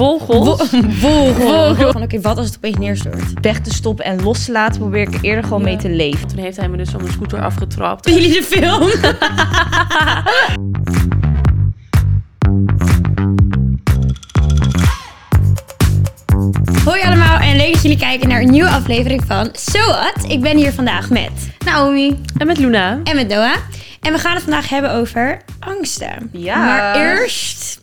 vogels. Vogel. Van oké, wat als het opeens neerstort? weg te stoppen en los te laten, probeer ik er eerder gewoon Ja. mee te leven. Toen heeft hij me dus van mijn scooter afgetrapt. Hebben jullie de film? Hoi allemaal en leuk dat jullie kijken naar een nieuwe aflevering van So What. Ik ben hier vandaag met Naomi En met Luna. en met Noah. En we gaan het vandaag hebben over angsten. Ja. Maar eerst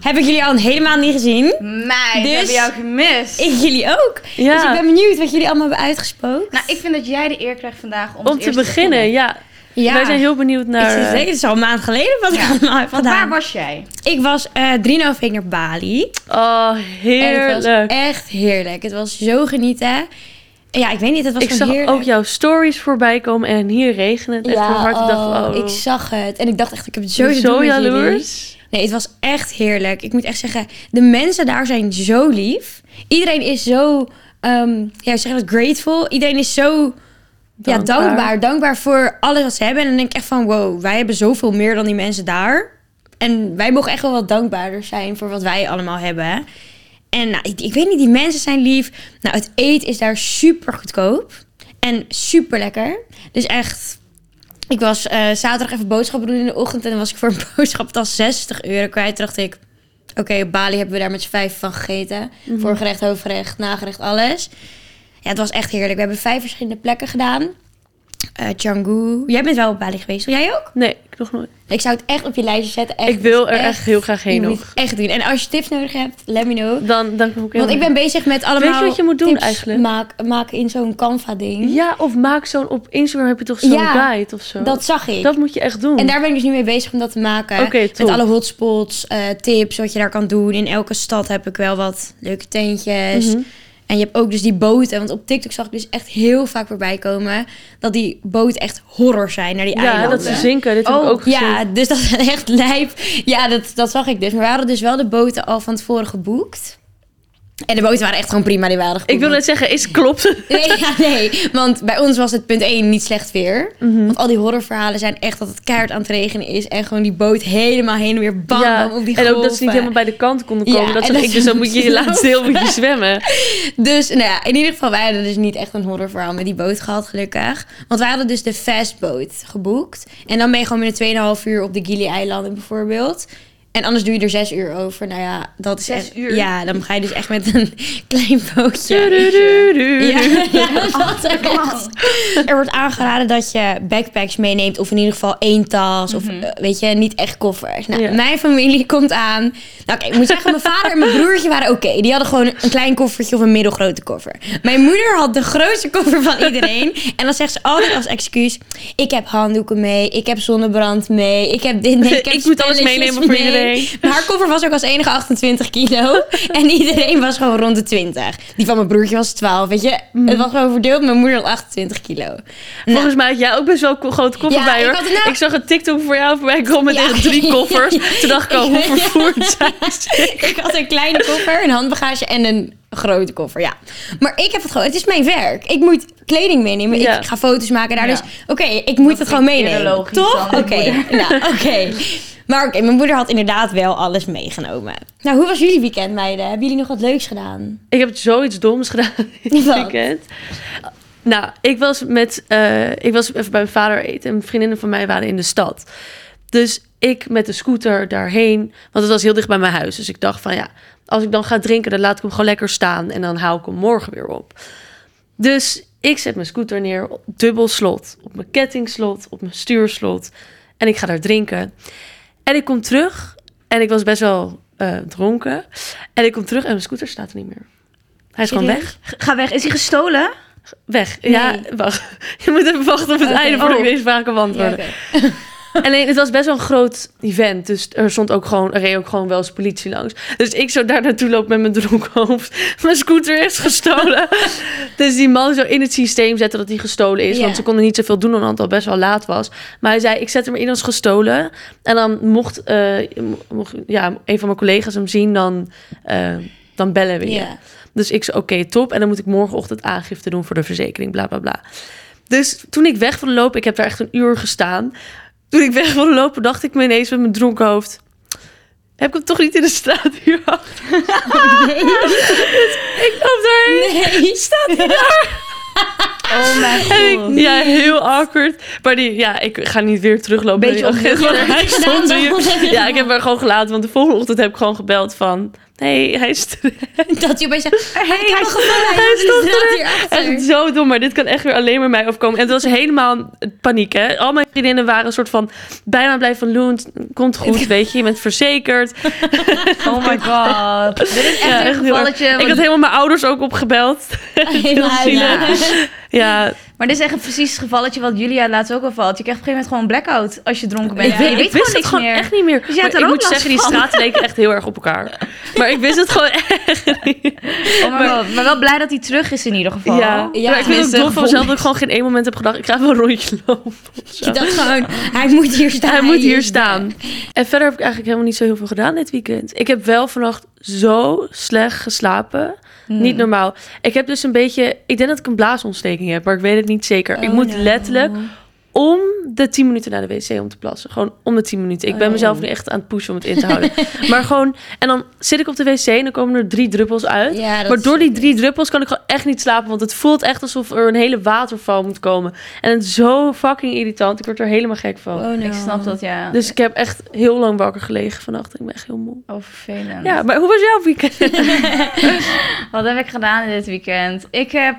heb ik jullie al helemaal niet gezien. Meid, Dus- we hebben jou gemist. Ik jullie ook. Ja. Dus ik ben benieuwd wat jullie allemaal hebben uitgesproken. Nou, ik vind dat jij de eer krijgt vandaag om, Om te eerst beginnen, ja. Ja. Wij zijn heel benieuwd Ik naar... zeker, het is al een maand geleden wat ik allemaal heb Want gedaan. waar was jij? Ik was eh 3,5 week naar Bali. Oh, En het heerlijk. was echt heerlijk. Het was zo genieten. En Ja, ik weet niet, het was Ik zag heerlijk. ook jouw stories voorbij komen en hier regenen het echt ja, van harte. Ik dacht, oh, oh, ik zag het. En ik dacht echt, ik heb het zo, te jaloers. Nee, het was echt heerlijk. Ik moet echt zeggen, de mensen daar zijn zo lief. Iedereen is zo, ehm ja, zeg dat, grateful. Iedereen is zo ja, Dankbaar. dankbaar. Dankbaar voor alles wat ze hebben. En dan denk ik echt van, wow, wij hebben zoveel meer dan die mensen daar. En wij mogen echt wel wat dankbaarder zijn voor wat wij allemaal hebben. En nou, ik, ik weet niet, die mensen zijn lief. Nou, het eten is daar super goedkoop. En super lekker. Dus echt, ik was eh, zaterdag even boodschappen doen in de ochtend. En dan was ik voor een boodschaptas 60 euro kwijt. Toen dacht ik, oké, op Bali hebben we daar met z'n vijf van gegeten. Voorgerecht, hoofdgerecht, nagerecht, alles. Ja, het was echt heerlijk. We hebben vijf verschillende plekken gedaan. Canggu. Jij bent wel op Bali geweest? Jij ook? Nee, ik nog nooit. Ik zou het echt op je lijstje zetten. Echt, Ik wil er echt, echt heel graag heen nog. echt doen. En als je tips nodig hebt, let me know. Dan, dan kom ik Want ik ben bezig met allemaal Weet je wat je moet doen eigenlijk? maak- maken in zo'n Canva-ding. Ja, of maak zo'n... Op Instagram heb je toch zo'n Ja, guide of zo? Dat zag ik. Dat moet je echt doen. En daar ben ik dus nu mee bezig om dat te maken. Oké, top. Met alle hotspots, eh, tips, wat je daar kan doen. In elke stad heb ik wel wat leuke tentjes. Mhm. En je hebt ook dus die boten. Want op TikTok zag ik dus echt heel vaak voorbij komen... dat die boten echt horror zijn naar die Ja, eilanden. dat ze zinken. Dit heb ik Oh, ook gezien. Ja, dus dat is echt lijp. Ja, dat, dat zag ik dus. Maar we hadden dus wel de boten al van tevoren geboekt. En de boten waren echt gewoon prima. Die waren. Ik wil net zeggen, is klopt. Nee, ja, nee, want bij ons was het punt 1 niet slecht weer. Mhm. Want al die horrorverhalen zijn echt dat het keihard aan het regenen is. En gewoon die boot helemaal heen en weer bam, ja, op die en ook dat ze golven. niet helemaal bij de kant konden Ja, komen. dat ik, dus ze dan moet je je laatste deel moet je zwemmen. Dus nou ja, in ieder geval, wij hadden dus niet echt een horrorverhaal met die boot gehad, gelukkig. Want wij hadden dus de fastboot geboekt. En dan ben je gewoon binnen 2,5 uur op de Gili-eilanden bijvoorbeeld. En anders doe je er 6 uur over. Nou ja, dat is Zes echt... uur? Ja, dan ga je dus echt met een klein bootje. Ja, ja, dat. Er wordt aangeraden dat je backpacks meeneemt. Of in ieder geval één tas. Of eh, weet je, niet echt koffers. Nou, Ja. Mijn familie komt aan. Nou, kijk, ik moet zeggen, mijn vader en mijn broertje waren oké. Die hadden gewoon een klein koffertje of een middelgrote koffer. Mijn moeder had de grootste koffer van iedereen. En dan zegt ze altijd als excuus... Ik heb handdoeken mee. Ik heb zonnebrand mee. Ik heb dit mee. Ik, heb Ik moet alles meenemen voor mee. Iedereen. Maar haar koffer was ook als enige 28 kilo. en iedereen was gewoon rond de 20. Die van mijn broertje was 12, weet je. Mhm. Het was gewoon verdeeld. Mijn moeder had 28 kilo. Volgens mij had jij ook best wel een grote koffer Ja, bij ik hoor. had nou- Ik zag een TikTok voor jou voorbij komen met Ja. echt drie koffers. Toen dacht ik al, hoe vervoerd zijn ze? ik had een kleine koffer, een handbagage en een grote koffer, ja. Maar ik heb het gewoon, het is mijn werk. Ik moet kleding meenemen. Ja. Ik ga foto's maken daar. Ja. Dus oké, ik moet het gewoon meenemen. logisch Toch? Oké, nou, oké. Maar oké, mijn moeder had inderdaad wel alles meegenomen. Nou, hoe was jullie weekend, meiden? Hebben jullie nog wat leuks gedaan? Ik heb zoiets doms gedaan dit weekend. Nou, ik was met, eh, ik was even bij mijn vader eten en vriendinnen van mij waren in de stad. Dus ik met de scooter daarheen, want het was heel dicht bij mijn huis. Dus ik dacht van ja, als ik dan ga drinken, dan laat ik hem gewoon lekker staan en dan hou ik hem morgen weer op. Dus ik zet mijn scooter neer, dubbel slot, op mijn kettingslot, op mijn stuurslot en ik ga daar drinken. En ik kom terug en ik was best wel eh, dronken. En ik kom terug en mijn scooter staat er niet meer. Hij is gewoon weg. Ga weg. Is hij gestolen? Weg. Nee. Ja, wacht. Je moet even wachten op het einde voordat ik Oh. deze vraag kan Ja, beantwoorden. Alleen, het was best wel een groot event. Dus er stond ook gewoon, er reed ook gewoon wel eens politie langs. Dus ik zo daar naartoe loop met mijn dronken hoofd. Mijn scooter is gestolen. dus die man zo in het systeem zetten dat hij gestolen is. Want ze konden niet zoveel doen omdat het al best wel laat was. Maar hij zei, ik zet hem in als gestolen. En dan mocht, eh, mocht ja, een van mijn collega's hem zien, dan, eh, dan bellen we je. Dus ik zei, oké, top. En dan moet ik morgenochtend aangifte doen voor de verzekering, bla, bla, bla. Dus toen ik weg wilde lopen, ik heb daar echt een uur gestaan. Toen ik weg wilde lopen, dacht ik me ineens met mijn dronken hoofd... Heb ik hem toch niet in de straat hier achter? ik loop daarheen. Nee. Staat hij daar? Oh mijn ik, ja, heel awkward. Maar die, ja, ik ga niet weer teruglopen. Beetje ongelukkig. hij stond hier. Ja, ik heb hem gewoon gelaten. Want de volgende ochtend heb ik gewoon gebeld van... Nee, hij is. Dat je opeens zegt, hey, gevonden. hij Hij is hierachter. Echt zo dom, maar dit kan echt weer alleen maar mij overkomen. En het was helemaal paniek, hè. Al mijn vriendinnen waren een soort van... Bijna blijven van Loen, komt goed, weet je. Je bent verzekerd. Oh my god. Dit is echt Ja, een heel gevalletje. Ik had helemaal mijn ouders ook opgebeld. Huilen. Ja, Maar dit is echt precies het gevalletje wat Julia laatst ook al valt. Je krijgt op een gegeven moment gewoon een blackout als je dronken bent. Ja, ik, weet, je ik weet wist gewoon het gewoon meer. echt niet meer. Dus Maar ik moet zeggen, die straten leken echt heel erg op elkaar. Maar ik wist het gewoon echt niet. Oh my god. Maar wel blij dat hij terug is in ieder geval. Ja, Ja, maar ik vind het dom van mezelf dat ik gewoon geen één moment heb gedacht... ik ga even een rondje lopen. Je dacht gewoon, hij moet hier staan. Hij moet hier staan. En verder heb ik eigenlijk helemaal niet zo heel veel gedaan dit weekend. Ik heb wel vannacht zo slecht geslapen. Hmm. Niet normaal. Ik heb dus een beetje... Ik denk dat ik een blaasontsteking heb, maar ik weet het niet zeker. ik Oh, moet no. letterlijk om de 10 minuten naar de wc om te plassen. Gewoon om de 10 minuten. Ik ben Oh. mezelf nu echt aan het pushen om het in te houden. maar gewoon... En dan zit ik op de wc en dan komen er drie druppels uit. Ja, maar door die drie druppels kan ik gewoon echt niet slapen. Want het voelt echt alsof er een hele waterval moet komen. En het is zo fucking irritant. Ik word er helemaal gek van. Oh, no. Ik snap dat, ja. Dus ik heb echt heel lang wakker gelegen vannacht. Ik ben echt heel moe. Oh, vervelend. Ja, maar hoe was jouw weekend? Wat heb ik gedaan dit weekend? Ik heb...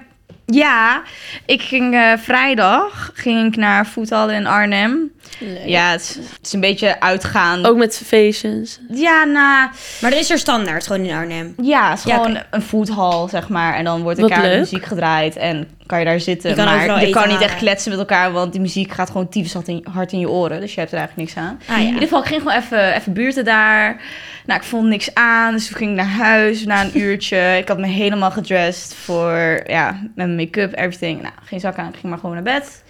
Ja, ik ging eh, vrijdag ging ik naar voetballen in Arnhem. Leuk. Ja, het is, het is een beetje uitgaan. Ook met feestjes. Ja, nou... Maar dat is er standaard, gewoon in Arnhem. Ja, het is Ja, gewoon een voethal, zeg maar. En dan wordt er muziek gedraaid en kan je daar zitten. Je kan maar je kan niet echt kletsen met elkaar, want die muziek gaat gewoon tyfus hard in, je oren. Dus je hebt er eigenlijk niks aan. Ah In ieder geval, ik ging gewoon even, even buurten daar. Nou, ik vond niks aan, dus toen ging ik naar huis na een uurtje. Ik had me helemaal gedressed voor, ja, met mijn make-up, everything. Nou, geen zak aan, ik ging maar gewoon naar bed.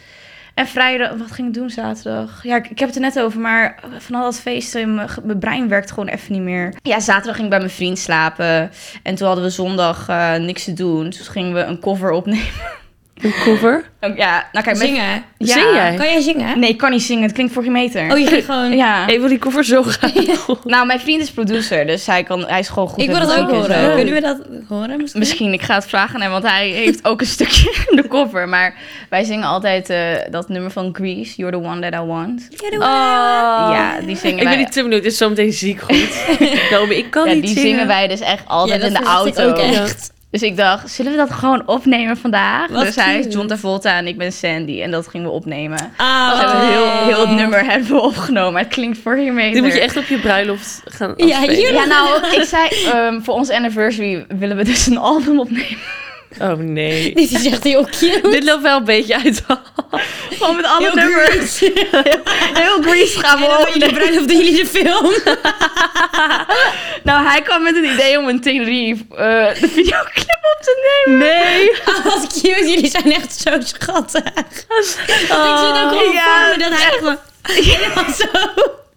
En vrijdag, wat ging ik doen zaterdag? Ja, ik, ik heb het er net over, maar van al dat feesten, mijn brein werkt gewoon even niet meer. Ja, zaterdag ging ik bij mijn vriend slapen. En toen hadden we zondag eh, niks te doen. Dus gingen we een cover opnemen. Een cover. Ja, nou kijk, Zingen. Ja. Zing jij? Kan jij zingen? Nee, ik kan niet zingen. Het klinkt voor geen meter. Oh, je ging gewoon... Ja. Ik wil die cover zo graag. Nou, mijn vriend is producer, dus hij, kan, hij is gewoon goed Ik met wil dat ook horen. zo. Kunnen we dat horen misschien? Misschien, ik ga het vragen aan hem, want hij heeft ook een stukje in de cover. Maar wij zingen altijd eh, dat nummer van Grease, You're the One That I Want. Ja, doe Oh. maar. Ja, die zingen Ik wij. ben niet te benieuwd. Het is zo meteen ziek goed. nou, ik kan ja, niet die zingen. zingen wij dus echt altijd Ja, in de auto. ook echt. Dus ik dacht, zullen we dat gewoon opnemen vandaag? Wat dus hij is. John Travolta en ik ben Sandy. En dat gingen we opnemen. Ah, We hebben heel, oh. heel het nummer hebben we opgenomen. Het klinkt voor meter. Die moet je echt op je bruiloft gaan Ja, afspelen. hier- Ja, nou, ik zei, ehm, voor ons anniversary willen we dus een album opnemen. Oh nee. Dit is echt heel cute. Dit loopt wel een beetje uit. Gewoon met alle Heel nummers. Grease. Heel Grease gaan En dan we bij jullie bruiloft jullie de film. Nou, hij kwam met het idee om een Tenerife eh, de videoclip op te nemen. Nee. Oh, wat cute. Jullie zijn echt zo schattig. ik zie het ook gewoon ja, voor me dat hij gewoon helemaal zo...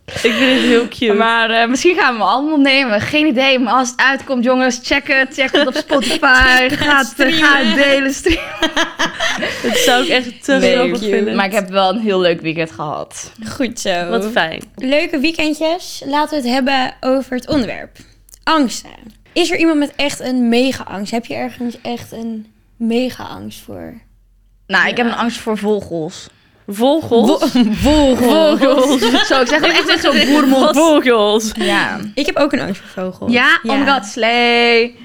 Ik vind het heel cute. Maar eh, misschien gaan we hem allemaal opnemen. Geen idee. Maar als het uitkomt, jongens, check het. Check het op Spotify. Ga het, streamen. ga het delen, streamen. Het zou ik echt te Nee, grappig cute. vinden. Maar ik heb wel een heel leuk weekend gehad. Goed zo. Wat fijn. Leuke weekendjes. Laten we het hebben over het onderwerp. Angsten. Is er iemand met echt een mega-angst? Heb je ergens echt een mega-angst voor? Nou, ik heb een angst voor vogels. Vogels. Vogels. Vogels. Zo, ik zeg het echt met zo'n boermond. Vogels. Ja. Ik heb ook een angst voor vogels. Ja, oh god, slee.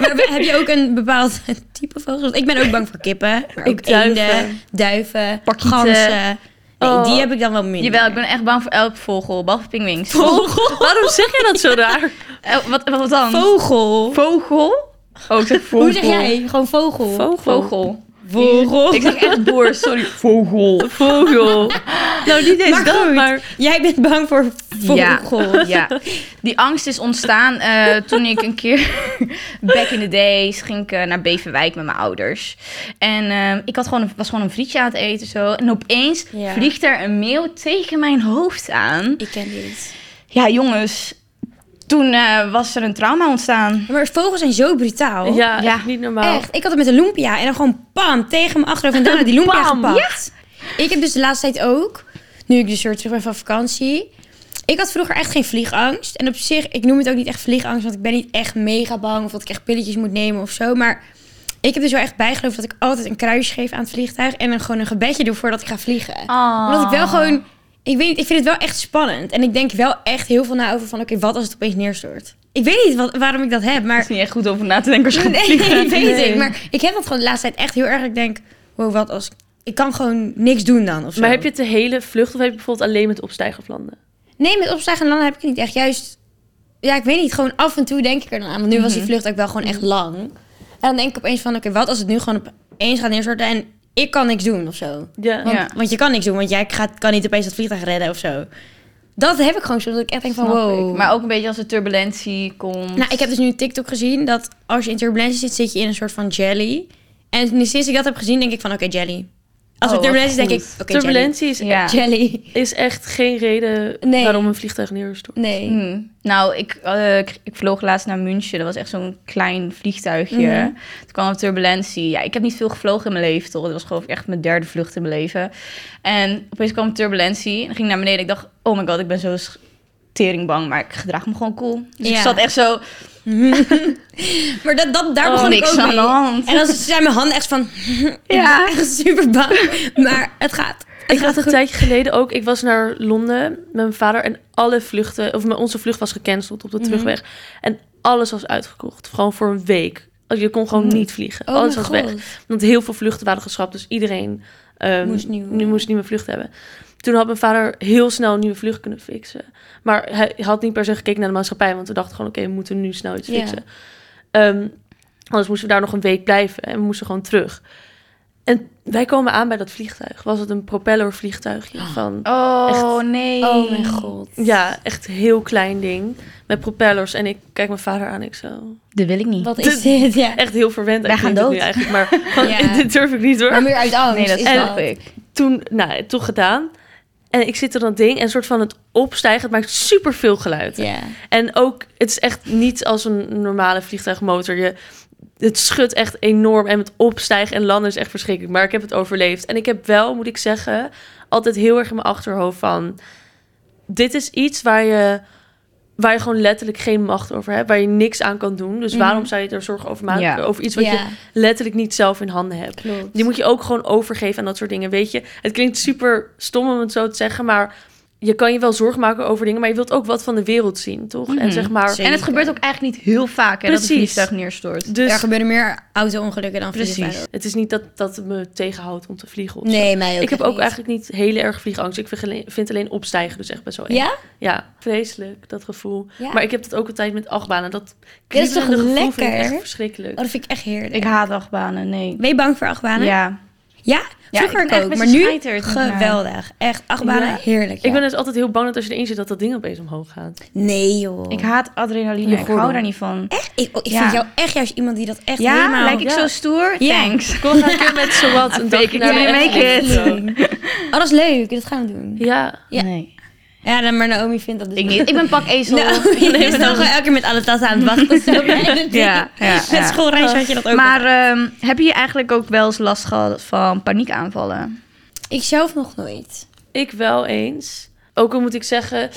Maar heb je ook een bepaald type vogels? Ik ben ook bang voor kippen. Maar ook Ik duiven. eenden, duiven, ganzen. Nee, Oh. die heb ik dan wel minder. Jawel, ik ben echt bang voor elk vogel, behalve pinguïns. Vogel? Waarom zeg je dat zo raar? Wat, wat dan? Vogel. Vogel? Oh, ik zeg vogel. Hoe zeg jij? Gewoon vogel. Vogel. Vogel. Vogel. Ik zeg echt boer, sorry. Vogel. Vogel. Nou, niet eens Maar dat, goed. maar... Jij bent bang voor vogel. Ja, ja. Die angst is ontstaan eh, toen ik een keer, back in the days, ging ik eh, naar Beverwijk met mijn ouders. En eh, ik had gewoon een, was gewoon een frietje aan het eten zo. En opeens Ja. vliegt er een meeuw tegen mijn hoofd aan. Ik ken die niet. Ja, jongens, toen eh, was er een trauma ontstaan. Maar vogels zijn zo brutaal. Ja, Ja. echt niet normaal. Echt. Ik had het met een lumpia en dan gewoon pam tegen mijn achterhoofd en daarna die lumpia Bam. gepakt. Ik heb dus de laatste tijd ook, nu ik dus weer terug ben van vakantie, ik had vroeger echt geen vliegangst. En op zich, ik noem het ook niet echt vliegangst, want ik ben niet echt mega bang of dat ik echt pilletjes moet nemen of zo. Maar ik heb dus wel echt bijgeloofd dat ik altijd een kruisje geef aan het vliegtuig en dan gewoon een gebedje doe voordat ik ga vliegen. Oh. Omdat ik wel gewoon, ik weet niet, ik vind het wel echt spannend. En ik denk wel echt heel veel na over van, oké, wat als het opeens neerstort? Ik weet niet wat, waarom ik dat heb, maar... is niet echt goed over na te denken als je Nee, vliegen. weet Nee. ik. Maar ik heb dat gewoon de laatste tijd echt heel erg. Ik denk, wow, wat als... Ik kan gewoon niks doen dan, of zo. Maar heb je het de hele vlucht of heb je bijvoorbeeld alleen met opstijgen of landen? Nee, met opstijgen en landen heb ik het niet echt. Juist, ja, ik weet niet. Gewoon af en toe denk ik er dan aan. Want nu was die vlucht ook wel gewoon echt lang. En dan denk ik opeens van, oké, wat als het nu gewoon opeens gaat neerstorten en ik kan niks doen of zo. Ja. Want, Ja. want je kan niks doen, want jij gaat, kan niet opeens dat vliegtuig redden of zo. Dat heb ik gewoon zo, dat ik echt denk van, Snap wow. ik. Maar ook een beetje als er turbulentie komt. Nou, ik heb dus nu TikTok gezien dat als je in turbulentie zit, zit je in een soort van jelly. En nu sinds ik dat heb gezien, denk ik van, oké, jelly. Als Oh, er turbulentie is, denk ik, oké. Turbulentie is, Ja. Jelly. is echt geen reden Nee. waarom een vliegtuig neerstort. Nee. Hmm. Nou, ik, eh, ik, ik vloog laatst naar München. Dat was echt zo'n klein vliegtuigje. Mhm. Toen kwam er turbulentie. Ja, ik heb niet veel gevlogen in mijn leven, toch? Dat was geloof ik echt mijn derde vlucht in mijn leven. En opeens kwam turbulentie. En dan ging ik naar beneden. Ik dacht, oh my god, ik ben zo sch- teringbang. Maar ik gedraag me gewoon cool. Dus ik Ja. zat echt zo, Maar dat, dat, daar oh, begon ik ook aan mee. hand. En dan zijn mijn handen echt van... Ja. Echt super bang. Maar het gaat. Het Ik gaat had een tijdje geleden ook, ik was naar Londen met mijn vader en alle vluchten, of mijn- onze vlucht was gecanceld op de Mhm. terugweg. En alles was uitgekocht, gewoon voor een week. Je kon gewoon Mm. niet vliegen. Oh alles was weg. Want heel veel vluchten waren geschrapt, dus iedereen ehm, Moest nieuw- nu moest nieuwe vlucht hebben. Toen had mijn vader heel snel een nieuwe vlucht kunnen fixen. Maar hij had niet per se gekeken naar de maatschappij, want we dachten gewoon, oké, we moeten nu snel iets Ja. fixen. Ehm, anders moesten we daar nog een week blijven en we moesten gewoon terug. En wij komen aan bij dat vliegtuig. Was het een propellervliegtuigje van... Oh, Echt. nee. Oh mijn god. Ja, echt een heel klein ding. Met propellers. En ik kijk mijn vader aan. Ik zo... Dat wil ik niet. Wat is dit? Ja. Echt heel verwend. Wij gaan dood. nu eigenlijk. Maar gewoon, Ja. dit durf ik niet hoor. Maar meer uit angst. Nee, dat snap ik. Toen, nou, toch gedaan. En ik zit er dan ding. En een soort van het opstijgen. Het maakt super veel geluid. En ook, het is echt niet als een normale vliegtuigmotor. Je, het schudt echt enorm. En het opstijgen en landen is echt verschrikkelijk. Maar ik heb het overleefd. En ik heb wel, moet ik zeggen, altijd heel erg in mijn achterhoofd van... Dit is iets waar je, waar je gewoon letterlijk geen macht over hebt. Waar je niks aan kan doen. Dus Mhm. waarom zou je er zorgen over maken? Ja. Over iets wat ja, je letterlijk niet zelf in handen hebt. klopt. Die moet je ook gewoon overgeven aan dat soort dingen. Weet je, het klinkt super stom om het zo te zeggen, maar je kan je wel zorgen maken over dingen, maar je wilt ook wat van de wereld zien, toch? En Mhm. zeg maar. Zeker. En het gebeurt ook eigenlijk niet heel vaak hè, dat een Precies. vliegtuig neerstort. Dus er gebeuren meer auto-ongelukken dan Precies. vliegtuigen. het is niet dat dat het me tegenhoudt om te vliegen. Of zo. Nee, mij ook ik heb ook niet. eigenlijk niet heel erg vliegangst. Ik vind alleen, vind alleen opstijgen dus echt best wel eng. Ja? Ja, vreselijk, dat gevoel. Ja. Maar ik heb dat ook altijd met achtbanen. Dat Dit is toch gevoel vind ik lekker? echt verschrikkelijk. Oh, dat vind ik echt heerlijk. Ik haat achtbanen, nee. Ben je bang voor achtbanen? Ja. Ja? Ja, Vroeger ik ook, maar nu ik, geweldig. Echt, achtbanen, Ja. heerlijk. Ik ja. ben dus altijd heel bang dat als je erin zit, dat dat ding opeens omhoog gaat. Nee joh. Ik haat adrenaline. Ik gordel. hou daar niet van. echt, ik, oh, ik Ja. vind jou echt juist iemand die dat echt Ja, helemaal... lijk ik ja. zo stoer? Ja. Thanks. Kom een keer met zowat een dagje naar make it. Oh, dat is leuk. Dat gaan we doen. Ja, Ja. Nee. Ja, maar Naomi vindt dat dus Ik niet. Ik ben pak ezel. Naomi Nee, is maar dan dan- gewoon elke keer met alle tassen aan het wachten. Ja, ja, Met schoolreis had je dat ook. Maar ehm, heb je eigenlijk ook wel eens last gehad van paniekaanvallen? ik zelf nog nooit. ik wel eens. Ook al moet ik zeggen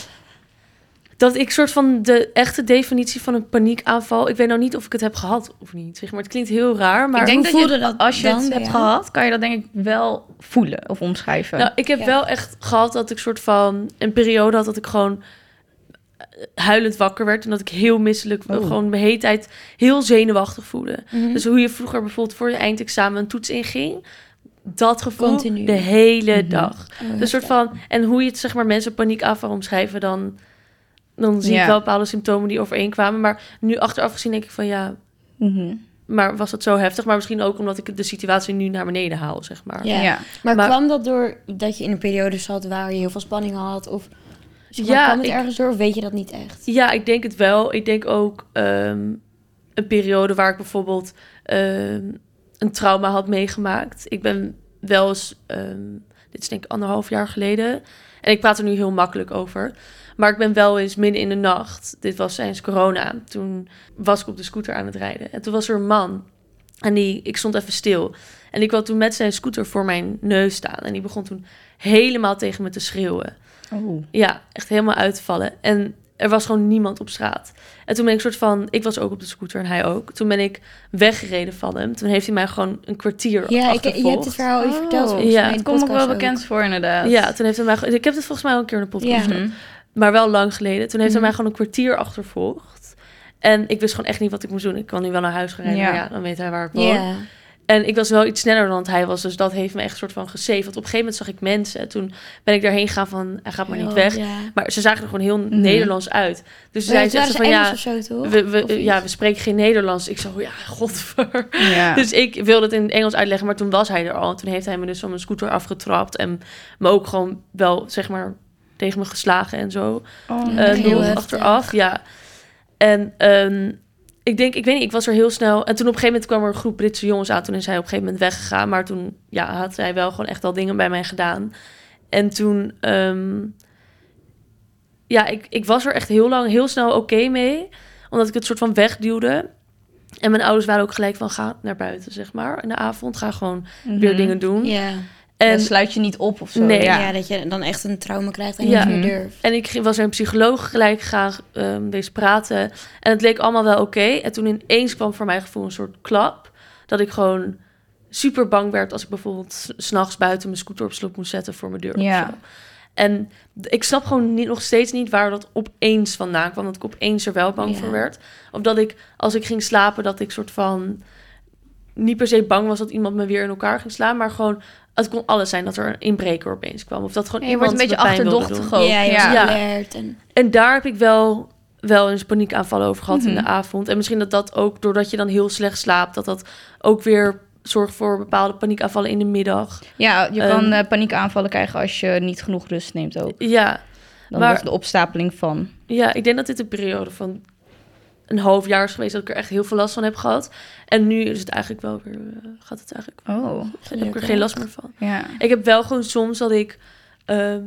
dat ik soort van de echte definitie van een paniekaanval. Ik weet nou niet of ik het heb gehad of niet. Zeg maar, het klinkt heel raar, maar ik denk hoe dat je, voelde dat als je dan het hebt gehad, kan je dat denk ik wel voelen of omschrijven. Nou, ik heb Ja. wel echt gehad dat ik soort van een periode had dat ik gewoon eh, huilend wakker werd en dat ik heel misselijk, Oh. gewoon mijn hele tijd heel zenuwachtig voelde. Mhm. Dus hoe je vroeger bijvoorbeeld voor je eindexamen een toets inging, dat gevoel Continu. de hele Mhm. dag. Oh, Een soort van en hoe je het zeg maar mensen paniekaanval omschrijven, dan dan zie Ja. ik wel bepaalde symptomen die overeenkwamen, maar nu achteraf gezien denk ik van ja, Mhm. maar was dat zo heftig? Maar misschien ook omdat ik de situatie nu naar beneden haal, zeg maar. Ja. Ja. Maar, Maar- kwam dat door dat je in een periode zat waar je heel veel spanning had? Of zeg maar, Ja, kwam het ik- ergens door of weet je dat niet echt? Ja, ik denk het wel. Ik denk ook ehm, een periode waar ik bijvoorbeeld ehm, een trauma had meegemaakt. Ik ben wel eens, ehm, dit is denk ik anderhalf jaar geleden, en ik praat er nu heel makkelijk over. Maar ik ben wel eens midden in de nacht, dit was tijdens corona, toen was ik op de scooter aan het rijden. En toen was er een man En die, ik stond even stil. En ik kwam toen met zijn scooter voor mijn neus staan. En die begon toen helemaal tegen me te schreeuwen. Oh. Ja, echt helemaal uit te vallen. En er was gewoon niemand op straat. En toen ben ik soort van... Ik was ook op de scooter en hij ook. Toen ben ik weggereden van hem. Toen heeft hij mij gewoon een kwartier Ja, ik, je achtervolgd. hebt het verhaal al Oh, verteld. ja. Het komt ook wel bekend voor inderdaad. Ja, toen heeft hij mij... Ik heb het volgens mij al een keer in de podcast Ja. Mhm. Maar wel lang geleden. Toen heeft hij Mhm. mij gewoon een kwartier achtervolgd. En ik wist gewoon echt niet wat ik moest doen. Ik kan nu wel naar huis gaan rijden, Ja. maar ja, dan weet hij waar ik woon. En ik was wel iets sneller dan hij was. Dus dat heeft me echt een soort van gesaved. Want op een gegeven moment zag ik mensen. Toen ben ik daarheen gegaan van, hij gaat maar niet weg. Ja. Maar ze zagen er gewoon heel Nederlands uit. Dus ze waren echt ze van, ja, zo, we, ja, we spreken geen Nederlands. Ik zo, ja, godver. Ja. Dus ik wilde het in het Engels uitleggen, maar toen was hij er al. En toen heeft hij me dus van mijn scooter afgetrapt. En me ook gewoon wel, zeg maar, tegen me geslagen en zo. Oh, Mm, Eh, heel heftig. achteraf, ja. En ehm, ik denk, ik weet niet, ik was er heel snel. En toen op een gegeven moment kwam er een groep Britse jongens aan. Toen is hij op een gegeven moment weggegaan. Maar toen ja, had hij wel gewoon echt al dingen bij mij gedaan. En toen, ehm, ja, ik, ik was er echt heel lang, heel snel oké mee. Omdat ik het soort van wegduwde. En mijn ouders waren ook gelijk van, ga naar buiten, zeg maar. In de avond, ga gewoon Mhm. weer dingen doen. Ja. En sluit je niet op of zo. Nee. Ja. ja. dat je dan echt een trauma krijgt en Ja. niet meer Mhm. durft. En ik ging- was een psycholoog gelijk gaan ehm deze praten. En het leek allemaal wel oké. En toen ineens kwam voor mijn gevoel een soort klap. Dat ik gewoon super bang werd als ik bijvoorbeeld s- s'nachts buiten mijn scooter op slot moest zetten voor mijn deur. Ja. Of zo. En ik snap gewoon niet, nog steeds niet waar dat opeens vandaan kwam. Dat ik opeens er wel bang Ja. voor werd. Of dat ik, als ik ging slapen, dat ik soort van... Niet per se bang was dat iemand me weer in elkaar ging slaan. Maar gewoon, het kon alles zijn dat er een inbreker opeens kwam. Of dat gewoon Ja, je wordt een iemand beetje achterdochtig ook. Ja, ja. En, En daar heb ik wel, wel eens paniekaanvallen over gehad in Mhm. de avond. En misschien dat dat ook, doordat je dan heel slecht slaapt... dat dat ook weer zorgt voor bepaalde paniekaanvallen in de middag. Ja, je Ehm, kan eh, paniekaanvallen krijgen als je niet genoeg rust neemt ook. Ja, Dan maar- wordt de opstapeling van. ja, ik denk dat dit een periode van een half jaar is geweest... dat ik er echt heel veel last van heb gehad. En nu is het eigenlijk wel weer... eh, gaat het eigenlijk... Oh, heb ik er geen last meer van. ja. Ik heb wel gewoon soms dat ik... ehm,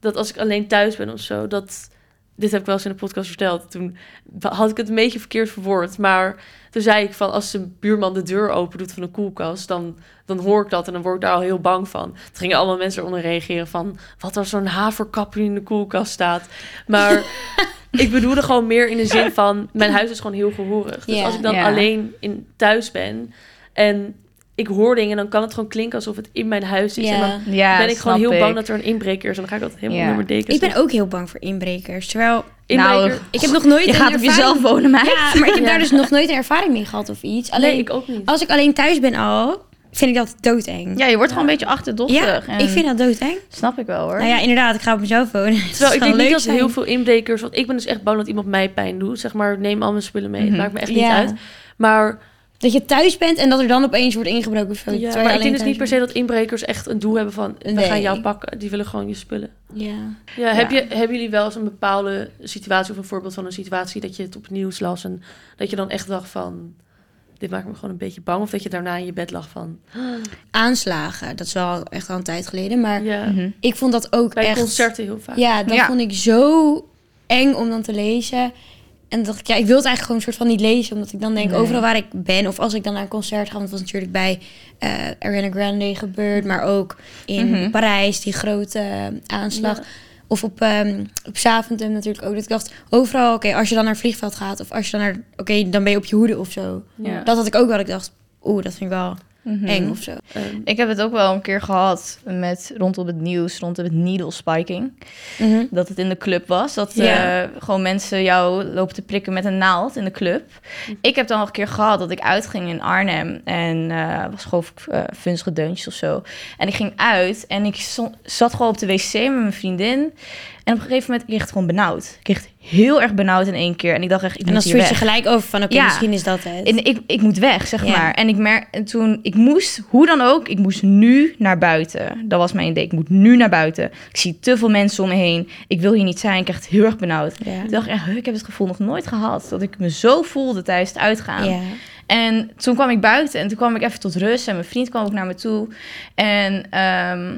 dat als ik alleen thuis ben of zo... dat dit heb ik wel eens in de podcast verteld. Toen had ik het een beetje verkeerd verwoord. Maar toen zei ik van... als de buurman de deur open doet van een koelkast... dan, dan hoor ik dat en dan word ik daar al heel bang van. Toen gingen allemaal mensen eronder reageren van... wat als zo'n haverkap die in de koelkast staat. Maar ik bedoelde gewoon meer in de zin van... mijn huis is gewoon heel gehoorig. Dus als ik dan alleen in thuis ben... en ik hoor dingen... dan kan het gewoon klinken alsof het in mijn huis is. En dan ja. ben ik gewoon heel bang dat er een inbreker is. En dan ga ik altijd helemaal mijn dekens Ik ben ook heel bang voor inbrekers. Terwijl, Inbreker... Nou, ik heb nog nooit Je een gaat op ervaring- jezelf wonen, meid. Ja, maar ik heb Ja. daar dus nog nooit een ervaring mee gehad of iets. Alleen, nee, ik ook niet. als ik alleen thuis ben al, vind ik dat doodeng. Ja, je wordt gewoon een beetje achterdochtig. Ja, en ik vind dat doodeng. Snap ik wel, hoor. Nou ja, inderdaad, ik ga op mezelf wonen. Terwijl ik denk niet dat zijn. heel veel inbrekers... Want ik ben dus echt bang dat iemand mij pijn doet. Zeg maar, neem al mijn spullen mee. Mhm. Het maakt me echt niet uit. Maar, Dat je thuis bent en dat er dan opeens wordt ingebroken zo. ja, maar ik denk dus niet per se dat inbrekers echt een doel hebben van... we gaan jou pakken. Die willen gewoon je spullen. Ja. Ja, heb Ja. Je, hebben jullie wel eens een bepaalde situatie... of een voorbeeld van een situatie dat je het op het nieuws las... en dat je dan echt dacht van... dit maakt me gewoon een beetje bang. Of dat je daarna in je bed lag van... Aanslagen, dat is wel echt al een tijd geleden. Maar Ja, Mhm. ik vond dat ook bij echt... concerten heel vaak. Ja, dat Ja. vond ik zo eng om dan te lezen. En dacht ik, ja, ik wil het eigenlijk gewoon een soort van niet lezen. Omdat ik dan denk, Nee. overal waar ik ben... of als ik dan naar een concert ga... want het was natuurlijk bij eh Ariana Grande gebeurd... maar ook in Mhm. Parijs, die grote eh, aanslag... Ja. Of op, ehm op Zaventem natuurlijk ook. Dat ik dacht, overal, oké, als je dan naar het vliegveld gaat... of als je dan naar... Oké, dan ben je op je hoede of zo. Ja. Dat had ik ook wel. Ik dacht, oeh, dat vind ik wel Mhm. eng of zo. Ehm, Ik heb het ook wel een keer gehad met rondom het nieuws, rondom het needle spiking. Mhm. Dat het in de club was. Dat eh, gewoon mensen jou lopen te prikken met een naald in de club. Ik heb dan nog een keer gehad dat ik uitging in Arnhem. En eh was gewoon uh, vunzige deuntjes of zo. En ik ging uit en ik zat gewoon op de wc met mijn vriendin. En op een gegeven moment kreeg ik het gewoon benauwd. Ik kreeg het heel erg benauwd in één keer. En ik dacht echt, ik En dan je gelijk over van, oké, Ja. misschien is dat het. En ik, ik moet weg, zeg Ja. maar. En ik merk, en toen, ik moest, hoe dan ook, ik moest nu naar buiten. Dat was mijn idee. Ik moet nu naar buiten. Ik zie te veel mensen om me heen. Ik wil hier niet zijn. Ik krijg het heel erg benauwd. Ja. Ik dacht echt, ik heb het gevoel nog nooit gehad. Dat ik me zo voelde tijdens het uitgaan. Ja. En toen kwam ik buiten en toen kwam ik even tot rust. En mijn vriend kwam ook naar me toe. En ehm,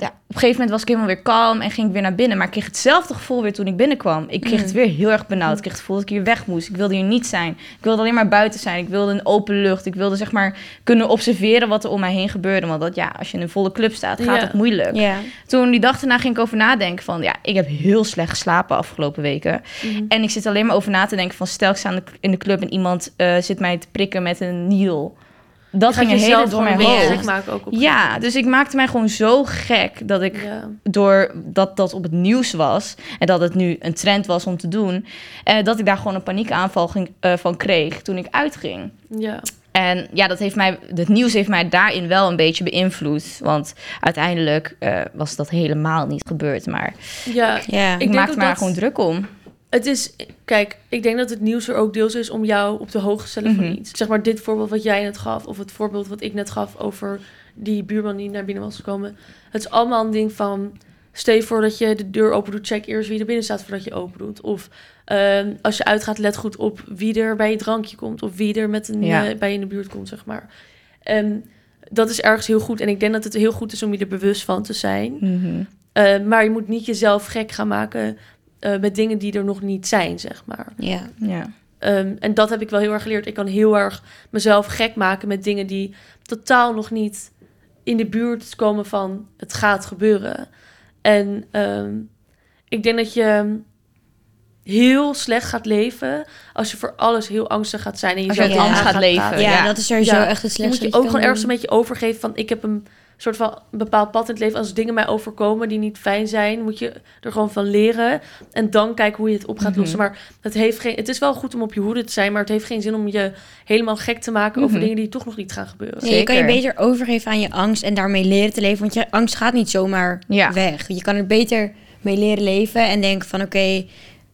ja, op een gegeven moment was ik helemaal weer kalm en ging ik weer naar binnen. Maar ik kreeg hetzelfde gevoel weer toen ik binnenkwam. Ik kreeg het weer heel erg benauwd. Ik kreeg het gevoel dat ik hier weg moest. Ik wilde hier niet zijn. Ik wilde alleen maar buiten zijn. Ik wilde een open lucht. Ik wilde zeg maar kunnen observeren wat er om mij heen gebeurde. Want dat, ja, als je in een volle club staat, gaat Ja. het moeilijk. Ja. Toen die dag daarna ging ik over nadenken van... ja, ik heb heel slecht geslapen afgelopen weken. Mhm. En ik zit alleen maar over na te denken van... stel ik sta in de- in de club en iemand eh, zit mij te prikken met een needle. Dat ging een hele door mijn hoofd. maken ook op Ja, dus ik maakte mij gewoon zo gek dat ik Ja. door dat dat op het nieuws was en dat het nu een trend was om te doen, eh, dat ik daar gewoon een paniekaanval ging, eh, van kreeg toen ik uitging. Ja. En ja, dat heeft mij, het nieuws heeft mij daarin wel een beetje beïnvloed. Want uiteindelijk eh, was dat helemaal niet gebeurd. Maar ja. Ja. ik, maakte me daar dat- gewoon druk om. Het is, kijk, ik denk dat het nieuws er ook deels is om jou op de hoogte te stellen Mhm. van iets. Zeg maar dit voorbeeld wat jij net gaf, of het voorbeeld wat ik net gaf over die buurman die naar binnen was gekomen. Het is allemaal een ding van, stel voor dat je de deur open doet, check eerst wie er binnen staat voordat je open doet. Of ehm, als je uitgaat, let goed op wie er bij je drankje komt, of wie er met een, Ja. eh, bij je in de buurt komt, zeg maar. Ehm, dat is ergens heel goed. En ik denk dat het heel goed is om je er bewust van te zijn. Mhm. Eh, maar je moet niet jezelf gek gaan maken eh, met dingen die er nog niet zijn, zeg maar. Ja. Ja. Ehm, en dat heb ik wel heel erg geleerd. Ik kan heel erg mezelf gek maken met dingen die totaal nog niet in de buurt komen van het gaat gebeuren. En ehm, ik denk dat je heel slecht gaat leven als je voor alles heel angstig gaat zijn en je aan angst gaat gaat leven. Ja, Ja. dat is sowieso Ja. echt het Je moet slechtste. je ook gewoon ergens een beetje overgeven van ik heb een soort van bepaald pad in het leven. Als dingen mij overkomen die niet fijn zijn, moet je er gewoon van leren. En dan kijken hoe je het op gaat Mhm. lossen. Maar het, heeft geen, het is wel goed om op je hoede te zijn, maar het heeft geen zin om je helemaal gek te maken over Mhm. dingen die toch nog niet gaan gebeuren. Ja, je kan je beter overgeven aan je angst en daarmee leren te leven. Want je angst gaat niet zomaar Ja. weg. Je kan er beter mee leren leven en denken van oké,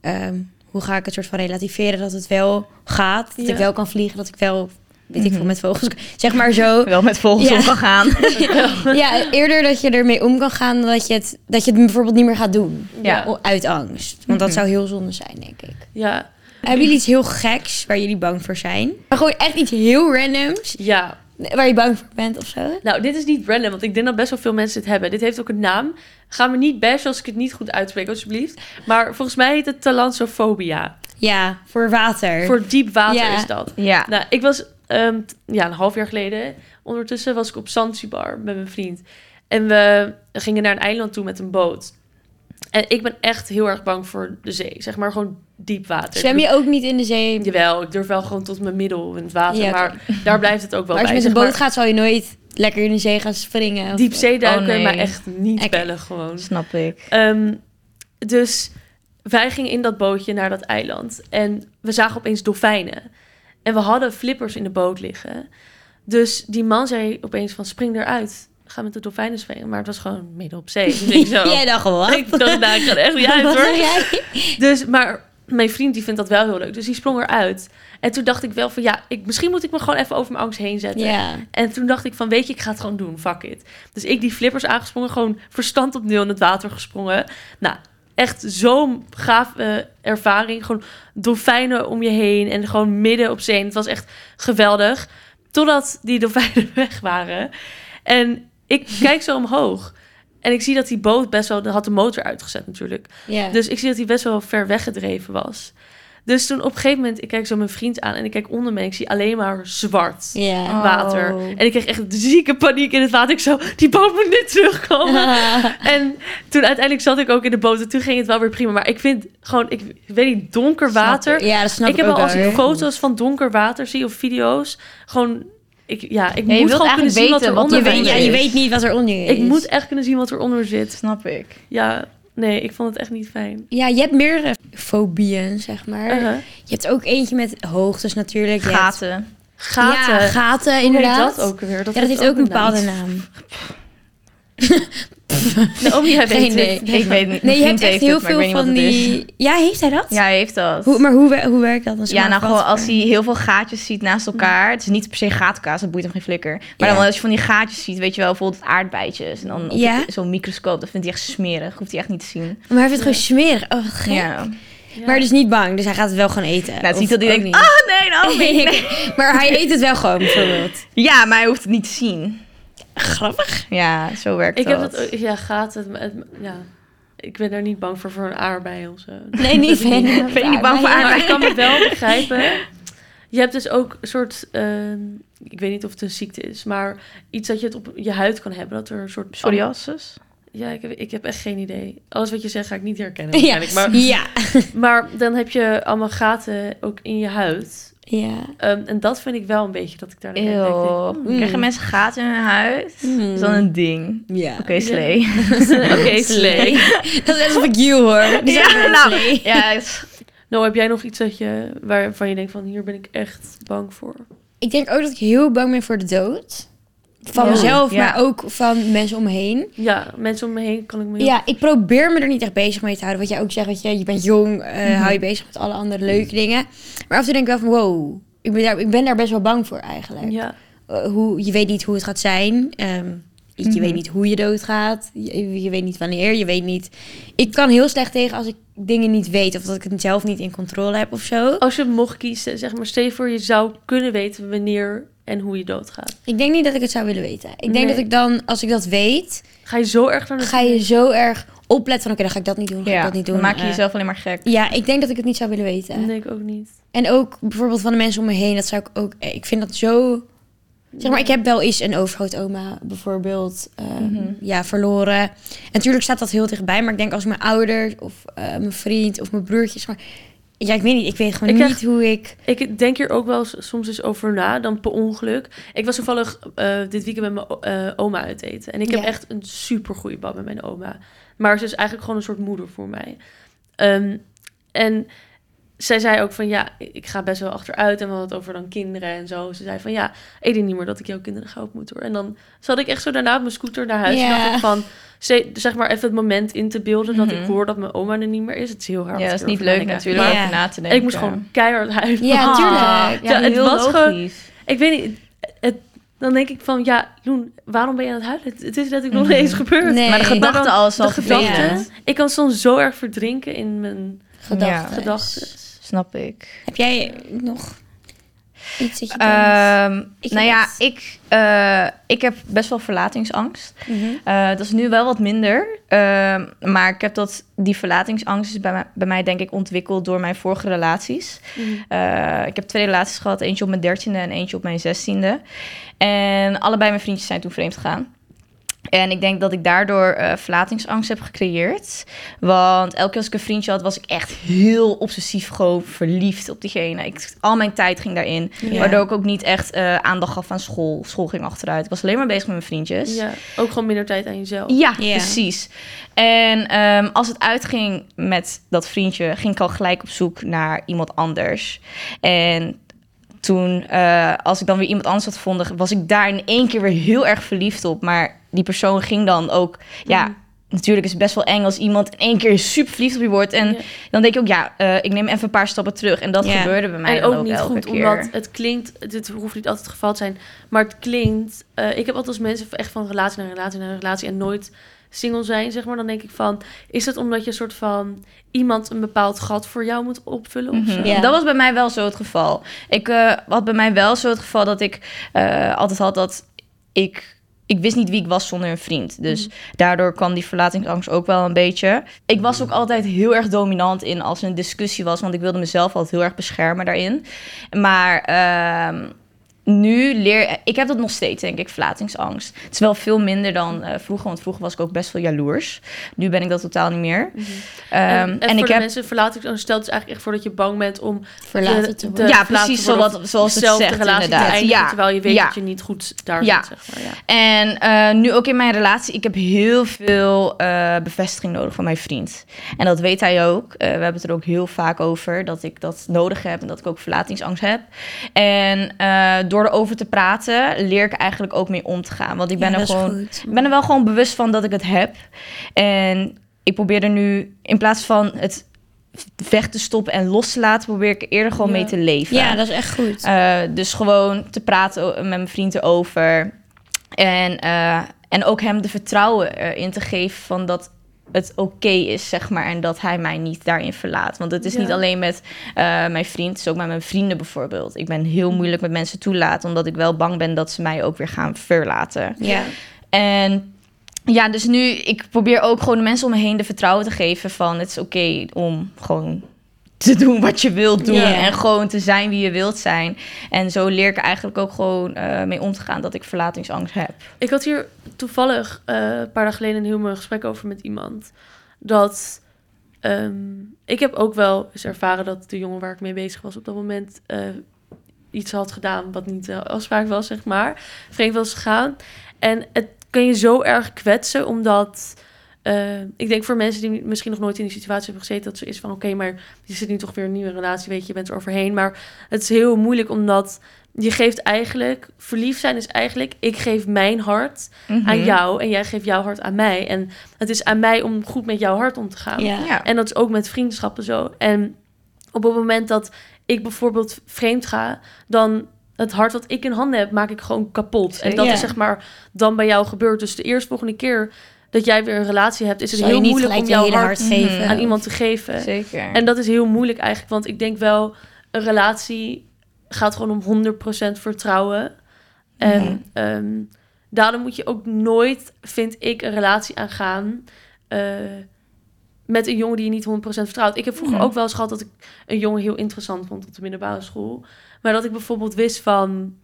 ehm, hoe ga ik het soort van relativeren dat het wel gaat. Dat Ja. ik wel kan vliegen, dat ik wel, weet ik Mhm. veel, met vogels. Zeg maar zo. Wel met vogels Ja. om kan gaan. ja, eerder dat je ermee om kan gaan dan dat je het, dat je het bijvoorbeeld niet meer gaat doen. Ja. Uit angst. Want dat Mhm. zou heel zonde zijn, denk ik. Ja, Hebben jullie iets heel geks waar jullie bang voor zijn? Maar gewoon echt iets heel randoms ja. waar je bang voor bent of zo? Nou, dit is niet random, want ik denk dat best wel veel mensen het hebben. Dit heeft ook een naam. Ga me niet bashen als ik het niet goed uitspreek, alsjeblieft. Maar volgens mij heet het talansofobia. Ja, voor water. Voor diep water Ja. is dat. Ja. Nou, ik was ehm, t- ja, een half jaar geleden. Ondertussen was ik op Zanzibar met mijn vriend. En we gingen naar een eiland toe met een boot. En ik ben echt heel erg bang voor de zee. Zeg maar gewoon diep water. Zwem je ook niet in de zee? Jawel, ik durf wel gewoon tot mijn middel in het water. Ja. Maar daar blijft het ook wel maar als je bij. met een boot gaat, zal je nooit lekker in de zee gaan springen. of- Diep zeeduiken, Oh, nee. maar echt niet bellen gewoon. Snap ik. Ehm, dus wij gingen in dat bootje naar dat eiland. En we zagen opeens dolfijnen. En we hadden flippers in de boot liggen. Dus die man zei opeens van spring eruit. Ga met de dolfijnen springen. Maar het was gewoon midden op zee. Dus ik zo... Jij dacht gewoon? Ik dacht, nou, ik ga echt niet uit hoor. jij? Dus, maar mijn vriend die vindt dat wel heel leuk. Dus die sprong eruit. En toen dacht ik wel van ja, ik, misschien moet ik me gewoon even over mijn angst heen zetten. Ja. En toen dacht ik van, weet je, ik ga het gewoon doen, fuck it. Dus ik die flippers aangesprongen, gewoon verstand op nul in het water gesprongen. Nou, echt zo'n gaaf eh, ervaring. Gewoon dolfijnen om je heen en gewoon midden op zee. En het was echt geweldig. Totdat die dolfijnen weg waren. En ik kijk zo omhoog. En ik zie dat die boot best wel... had de motor uitgezet natuurlijk. Dus ik zie dat hij best wel ver weggedreven was. Dus toen op een gegeven moment... Ik kijk zo mijn vriend aan en ik kijk onder me... en ik zie alleen maar zwart ja. Oh. water. En ik kreeg echt zieke paniek in het water. Ik zo, die boot moet niet terugkomen. en toen uiteindelijk zat ik ook in de boot. En toen ging het wel weer prima. Maar ik vind gewoon, ik weet niet, donker water. Ja, dat snap ik ik, heb ook wel als ik foto's van donker water zie of video's. Gewoon, ik, ja, ik je moet wilt gewoon kunnen eigenlijk zien wat er onder Je weet, ja, je weet niet wat er onder is. Ik moet echt kunnen zien wat er onder zit. Snap ik. Ja, nee, ik vond het echt niet fijn. Ja, je hebt meerdere fobieën, zeg maar. Uh-huh. Je hebt ook eentje met hoogtes natuurlijk. Je hebt- Gaten. Gaten. Ja, gaten Hoe heet inderdaad. dat ook weer? ja, dat heeft ook een bepaalde naam. Naomi, jij Geen weet idee. het. Ik weet niet. Nee, je hebt echt heeft heel het, veel van die... Ja, heeft hij dat? Ja, hij heeft dat. Hoe, maar hoe, hoe werkt dat dan? Ja, nou gewoon als hij heel veel gaatjes ziet naast elkaar. Het is niet per se gatenkaas, dat boeit hem geen flikker. Maar Ja. dan als je van die gaatjes ziet, weet je wel, bijvoorbeeld aardbeidjes. En dan op Ja. zo'n microscoop, dat vindt hij echt smerig. Hoeft hij echt niet te zien. Maar hij vindt het gewoon smerig. Oh, gek. Ja. Ja. Maar dus niet bang, dus hij gaat het wel gewoon eten. Nou, het niet dat hij denkt, niet. oh nee, nou nee. maar hij eet het wel gewoon, bijvoorbeeld. Ja, maar hij hoeft het niet te zien. Grappig. Ja, zo werkt Ik heb dat. ja, gaat het, het, ja. Ik ben daar niet bang voor, voor een aardbei of zo. Nee, niet. Ben je niet bang voor Maar aardbeien? ik kan me wel begrijpen. Je hebt dus ook een soort, ehm, ik weet niet of het een ziekte is, maar iets dat je het op je huid kan hebben. Dat er een soort... Psoriasis? Ja, ik heb, ik heb echt geen idee. Alles wat je zegt ga ik niet herkennen Ja. Maar, ja. maar dan heb je allemaal gaten ook in je huid. Ja. Ehm, en dat vind ik wel een beetje dat ik daar dan denk, denk, hmm, Krijgen mensen gaten in hun huid? Dat is dan een ding. Ja. Oké, slee. Oké, slee. Dat is alsof ik you hoor. Die Ja, zeggen wel nou, slee. Ja, Nou, heb jij nog iets dat je, waarvan je denkt van hier ben ik echt bang voor? Ik denk ook dat ik heel bang ben voor de dood. Van mezelf, ja. maar ook van mensen om me heen. Ja, mensen om me heen kan ik me... Ja, ik probeer me er niet echt bezig mee te houden. Wat jij ook zegt, weet je, je bent jong, eh, hou je bezig met alle andere leuke dingen. Maar af en toe denk ik wel van, wow, ik ben daar, ik ben daar best wel bang voor eigenlijk. ja. Eh, hoe, je weet niet hoe het gaat zijn. Ehm, je Mhm. weet niet hoe je doodgaat. Je, je weet niet wanneer. Je weet niet... Ik kan heel slecht tegen als ik dingen niet weet. Of dat ik het zelf niet in controle heb of zo. Als je mocht kiezen, zeg maar, stel je voor je zou kunnen weten wanneer en hoe je doodgaat. Ik denk niet dat ik het zou willen weten. Ik denk Nee. dat ik dan, als ik dat weet, Ga je zo erg naar de... ga je zo erg opletten van... Oké, dan ga ik dat niet doen, ga ik ja. dat niet doen. Dan maak je jezelf alleen maar gek. Ja, ik denk dat ik het niet zou willen weten. Dat denk ik ook niet. En ook bijvoorbeeld van de mensen om me heen, dat zou ik ook. eh, Ik vind dat zo. Zeg maar, ik heb wel eens een overgrootoma bijvoorbeeld eh, Mhm. ja, verloren. En natuurlijk staat dat heel dichtbij, maar ik denk als mijn ouders of eh, mijn vriend of mijn broertjes. Maar ja, ik weet niet. Ik weet gewoon Ik niet hoe ik. Ik denk hier ook wel soms eens over na, dan per ongeluk. Ik was toevallig eh, dit weekend met mijn eh, oma uit eten. En ik heb Ja. echt een super goede band met mijn oma. Maar ze is eigenlijk gewoon een soort moeder voor mij. Ehm, en zij zei ook van ja, ik ga best wel achteruit. En we hadden het over dan kinderen en zo. Ze zei van ja, ik denk niet meer dat ik jouw kinderen ga opmoeten. hoor. En dan zat ik echt zo daarna op mijn scooter naar huis. En dacht ik van, ze- zeg maar even het moment in te beelden dat Mhm. ik hoor dat mijn oma er niet meer is. Het is heel hard. Ja, dat is niet leuk denken. natuurlijk Ja. na te En denken. ik moest gewoon keihard huilen. Ja, Ah, tuurlijk. Ja, Ja, het heel was gewoon- logisch. Ik weet niet, het, dan denk ik van, ja, Loen, waarom ben je aan het huilen? Het, het is letterlijk nog Mhm. niet eens gebeurd. Nee. Maar de gedachte dan- al is al De gedachte, vervelend. ik kan soms zo erg verdrinken in mijn Gedachten. Snap ik. Heb jij nog iets dat je? Ehm, Ik nou ja, het. ik, eh, ik heb best wel verlatingsangst. Mhm. Eh, dat is nu wel wat minder. Ehm, maar ik heb dat, die verlatingsangst is bij mij, bij mij denk ik ontwikkeld door mijn vorige relaties. Eh, ik heb twee relaties gehad. Eentje op mijn dertiende en eentje op mijn zestiende. En allebei mijn vriendjes zijn toen vreemd gegaan. En ik denk dat ik daardoor eh verlatingsangst heb gecreëerd. Want elke keer als ik een vriendje had, was ik echt heel obsessief gewoon verliefd op diegene. Ik, al mijn tijd ging daarin. Ja. Waardoor ik ook niet echt eh, aandacht gaf aan school. School ging achteruit. Ik was alleen maar bezig met mijn vriendjes. Ja, ook gewoon minder tijd aan jezelf. Ja, Ja. precies. En ehm, als het uitging met dat vriendje, ging ik al gelijk op zoek naar iemand anders. En toen, eh, als ik dan weer iemand anders had gevonden, was ik daar in één keer weer heel erg verliefd op. Maar die persoon ging dan ook, ja. Mhm. Natuurlijk is het best wel eng als iemand in één keer super verliefd op je wordt. En Ja. dan denk ik ook, ja, eh, ik neem even een paar stappen terug. En dat Ja. gebeurde bij mij En ook ook niet goed, keer. omdat het klinkt, dit hoeft niet altijd het geval te zijn, maar het klinkt, eh, ik heb altijd als mensen echt van relatie naar relatie naar relatie en nooit single zijn, zeg maar, dan denk ik van, is het omdat je een soort van iemand een bepaald gat voor jou moet opvullen of zo? Mhm. Ja. Dat was bij mij wel zo het geval. Ik eh, had bij mij wel zo het geval dat ik eh, altijd had dat ik. Ik wist niet wie ik was zonder een vriend. Dus daardoor kwam die verlatingsangst ook wel een beetje. Ik was ook altijd heel erg dominant in als er een discussie was. Want ik wilde mezelf altijd heel erg beschermen daarin. Maar ehm, nu leer ik heb dat nog steeds, denk ik, verlatingsangst. Het is wel veel minder dan eh, vroeger. Want vroeger was ik ook best wel jaloers. Nu ben ik dat totaal niet meer. Mhm. Ehm, en, en, voor ik de heb mensen verlatingsangst stelt dus eigenlijk echt voor dat je bang bent om Verlaten te de- worden. Ja, precies zoals- zoals het zelf de zegt, relatie te inderdaad. eindigen, Ja, terwijl je weet ja. dat je niet goed daar Ja. zit, zeg maar. Ja. En eh, nu ook in mijn relatie, ik heb heel veel eh, bevestiging nodig van mijn vriend. En dat weet hij ook. Eh, we hebben het er ook heel vaak over, dat ik dat nodig heb en dat ik ook verlatingsangst heb. En eh, door erover te praten, leer ik eigenlijk ook mee om te gaan. Want ik ben Ja, er gewoon ik ben er wel gewoon bewust van dat ik het heb. En ik probeer er nu, in plaats van het weg te stoppen en los te laten, probeer ik er eerder gewoon Ja. mee te leven. Ja, dat is echt goed. Eh, dus gewoon te praten met mijn vriend erover. En, eh, en ook hem de vertrouwen erin te geven van dat het oké is, zeg maar. En dat hij mij niet daarin verlaat. Want het is Ja. niet alleen met eh, mijn vriend, het is ook met mijn vrienden bijvoorbeeld. Ik ben heel moeilijk met mensen toelaten, omdat ik wel bang ben dat ze mij ook weer gaan verlaten. Ja. En ja, dus nu, ik probeer ook gewoon de mensen om me heen de vertrouwen te geven van het is oké om gewoon te doen wat je wilt doen en gewoon te zijn wie je wilt zijn. En zo leer ik eigenlijk ook gewoon eh, mee om te gaan dat ik verlatingsangst heb. Ik had hier toevallig eh, een paar dagen geleden een heel mooi gesprek over met iemand. Dat ehm, ik heb ook wel eens ervaren dat de jongen waar ik mee bezig was op dat moment eh, iets had gedaan wat niet de afspraak was, zeg maar. Vreemd was gegaan. En het kan je zo erg kwetsen, omdat eh, ik denk voor mensen die misschien nog nooit in die situatie hebben gezeten, dat ze is van oké, maar je zit nu toch weer in een nieuwe relatie, weet je, je bent er overheen. Maar het is heel moeilijk omdat je geeft eigenlijk, verliefd zijn is eigenlijk, ik geef mijn hart aan Mhm. jou en jij geeft jouw hart aan mij. En het is aan mij om goed met jouw hart om te gaan. Ja. Ja. En dat is ook met vriendschappen zo. En op het moment dat ik bijvoorbeeld vreemd ga, dan het hart wat ik in handen heb, maak ik gewoon kapot. En dat Ja. is zeg maar dan bij jou gebeurd. Dus de eerstvolgende keer dat jij weer een relatie hebt, is het Zal heel moeilijk om jouw hart geven. Aan iemand te geven. Zeker. En dat is heel moeilijk eigenlijk, want ik denk wel, een relatie gaat gewoon om 100% vertrouwen. En Mhm. ehm, daarom moet je ook nooit, vind ik, een relatie aangaan eh, met een jongen die je niet 100% vertrouwt. Ik heb vroeger Mhm. ook wel eens gehad dat ik een jongen heel interessant vond op de middelbare school. Maar dat ik bijvoorbeeld wist van,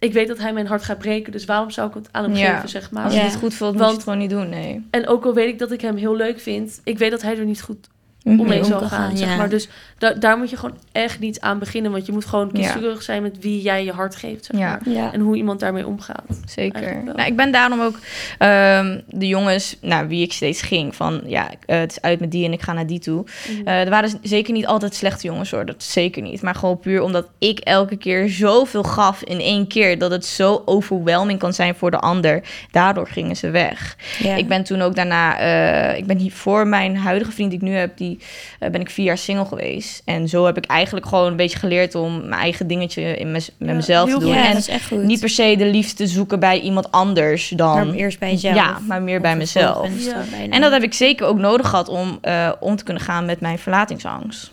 ik weet dat hij mijn hart gaat breken, dus waarom zou ik het aan hem Ja. geven, zeg maar. Als je Ja. dit goed voelt, moet je het gewoon niet doen, nee. En ook al weet ik dat ik hem heel leuk vind, ik weet dat hij er niet goed Mhm. omheen om zal kan gaan, gaan, zeg ja. maar. Dus da- daar moet je gewoon echt niet aan beginnen, want je moet gewoon Ja. kieskeurig zijn met wie jij je hart geeft, zeg maar. Ja. En hoe iemand daarmee omgaat. Zeker. Nou, ik ben daarom ook ehm, de jongens naar wie ik steeds ging. Van ja, eh, het is uit met die en ik ga naar die toe. Eh, er waren zeker niet altijd slechte jongens hoor. Dat zeker niet. Maar gewoon puur omdat ik elke keer zoveel gaf in één keer. Dat het zo overwhelming kan zijn voor de ander. Daardoor gingen ze weg. Ik ben toen ook daarna, eh, ik ben hier voor mijn huidige vriend die ik nu heb, die ben ik vier jaar single geweest. En zo heb ik eigenlijk gewoon een beetje geleerd om mijn eigen dingetje in mez- met Ja, mezelf te doen. ja, en dat is echt goed. niet per se de liefde te zoeken bij iemand anders dan. maar eerst bij jezelf. Ja, maar meer bij mezelf. Ja. En dat heb ik zeker ook nodig gehad om eh, om te kunnen gaan met mijn verlatingsangst.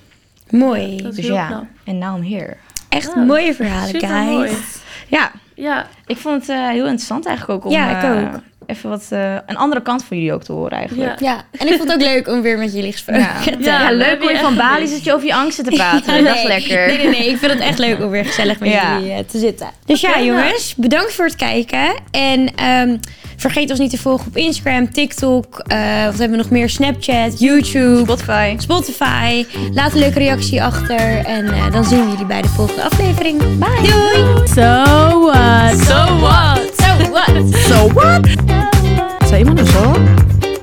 Mooi. Dat Dus ja, en now I'm here. Echt Ja, mooie verhalen, guys. Ja, Ja, ik vond het eh, heel interessant eigenlijk ook om Ja, ik eh, ook. Even wat eh, een andere kant van jullie ook te horen eigenlijk. Ja. Ja, en ik vond het ook leuk om weer met jullie gesproken Ja. te Ja, leuk om je van Bali zit je over je angsten te praten. dat is Nee, lekker. Nee, nee, nee. Ik vind het echt leuk om weer gezellig met Ja. jullie eh, te zitten. Dus ja, Ja. jongens. Bedankt voor het kijken. En ehm, vergeet ons niet te volgen op Instagram, TikTok. eh, wat hebben we nog meer? Snapchat, YouTube, Spotify. Spotify. Laat een leuke reactie achter. En eh, dan zien we jullie bij de volgende aflevering. Bye. Doei. So what? So what? So what? So what? Zei iemand er zo?